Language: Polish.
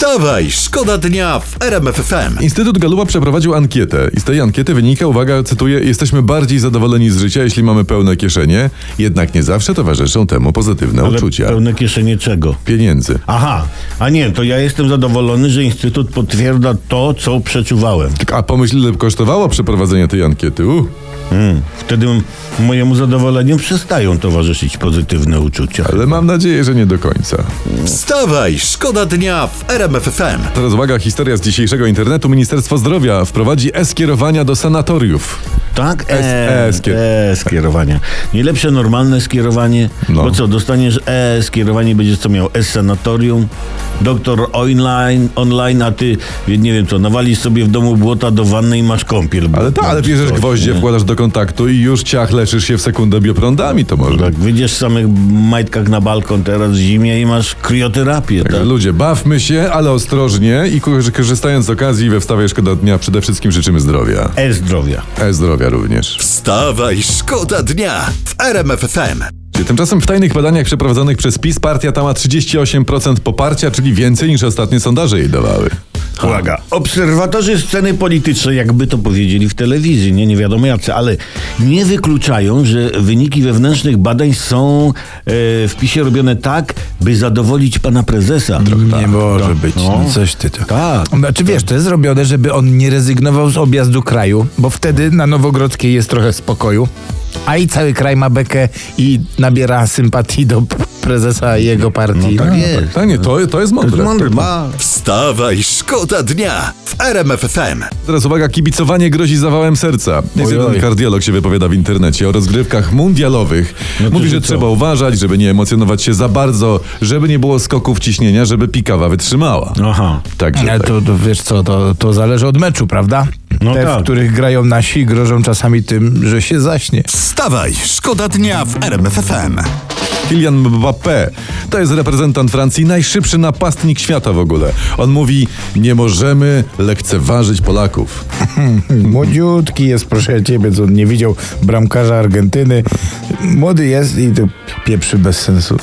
Wstawaj, szkoda dnia w RMF FM. Instytut Galupa przeprowadził ankietę i z tej ankiety wynika, uwaga, cytuję, jesteśmy bardziej zadowoleni z życia, jeśli mamy pełne kieszenie, jednak nie zawsze towarzyszą temu pozytywne Ale uczucia. pełne kieszenie czego? Pieniędzy. Aha, a nie, to ja jestem zadowolony, że Instytut potwierdza to, co przeczuwałem. A pomyśl, ile przeprowadzenie przeprowadzenie tej ankiety. Uh. Mm, wtedy mojemu zadowoleniu przestają towarzyszyć pozytywne uczucia. Ale mam nadzieję, że nie do końca. Wstawaj, szkoda dnia w RMF FM. Teraz uwaga, historia z dzisiejszego internetu. Ministerstwo Zdrowia wprowadzi e-skierowania do sanatoriów. Tak? E, E, skier- e. Najlepsze normalne skierowanie. No. Bo co, dostaniesz E skierowanie, będziesz co miał S sanatorium, doktor online, online, a ty, nie wiem co, nawalisz sobie w domu błota do wanny i masz kąpiel. Ale tak, ale bierzesz gwoździe, wkładasz do kontaktu i już ciach leczysz się w sekundę bioprądami, to może. Tak, wyjdziesz w samych majtkach na balkon teraz w zimie i masz krioterapię, tak? Ludzie, bawmy się, ale ostrożnie i ko- korzystając z okazji we wstawie Szkoda Dnia przede wszystkim życzymy zdrowia. E-zdrowia. E-zdrowia również. Wstawaj, szkoda dnia w RMF FM. Tymczasem w tajnych badaniach przeprowadzonych przez PiS partia ta ma 38% poparcia, czyli więcej niż ostatnie sondaże jej dawały. Uwaga, obserwatorzy sceny politycznej, jakby to powiedzieli w telewizji, nie, nie wiadomo jacy, ale nie wykluczają, że wyniki wewnętrznych badań są e, w PiSie robione tak, by zadowolić pana prezesa. Nie może być. No. No. Coś ty to. Tak. Znaczy wiesz, to jest zrobione, żeby on nie rezygnował z objazdu kraju, bo wtedy na Nowogrodzkiej jest trochę spokoju, a i cały kraj ma bekę i nabiera sympatii do prezesa i jego partii. tak jest. Tak, nie, to, to jest mądre. Mądry, ma. Wstawaj, szkoda dnia w RMF FM. Teraz uwaga, kibicowanie grozi zawałem serca. Jest Oj, jeden kardiolog się wypowiada w internecie o rozgrywkach mundialowych. No Mówi, że co? trzeba uważać, żeby nie emocjonować się za bardzo, żeby nie było skoków ciśnienia, żeby pikawa wytrzymała. Aha. Także Ale tak. to, to wiesz co, to, to zależy od meczu, prawda? No Te, tak. w których grają nasi, grożą czasami tym, że się zaśnie. Wstawaj, szkoda dnia w RMF FM. Kylian Mbappé to jest reprezentant Francji, najszybszy napastnik świata w ogóle. On mówi, nie możemy lekceważyć Polaków. Młodziutki jest, proszę ciebie, co on nie widział bramkarza Argentyny. Młody jest i to pieprzy bez sensu.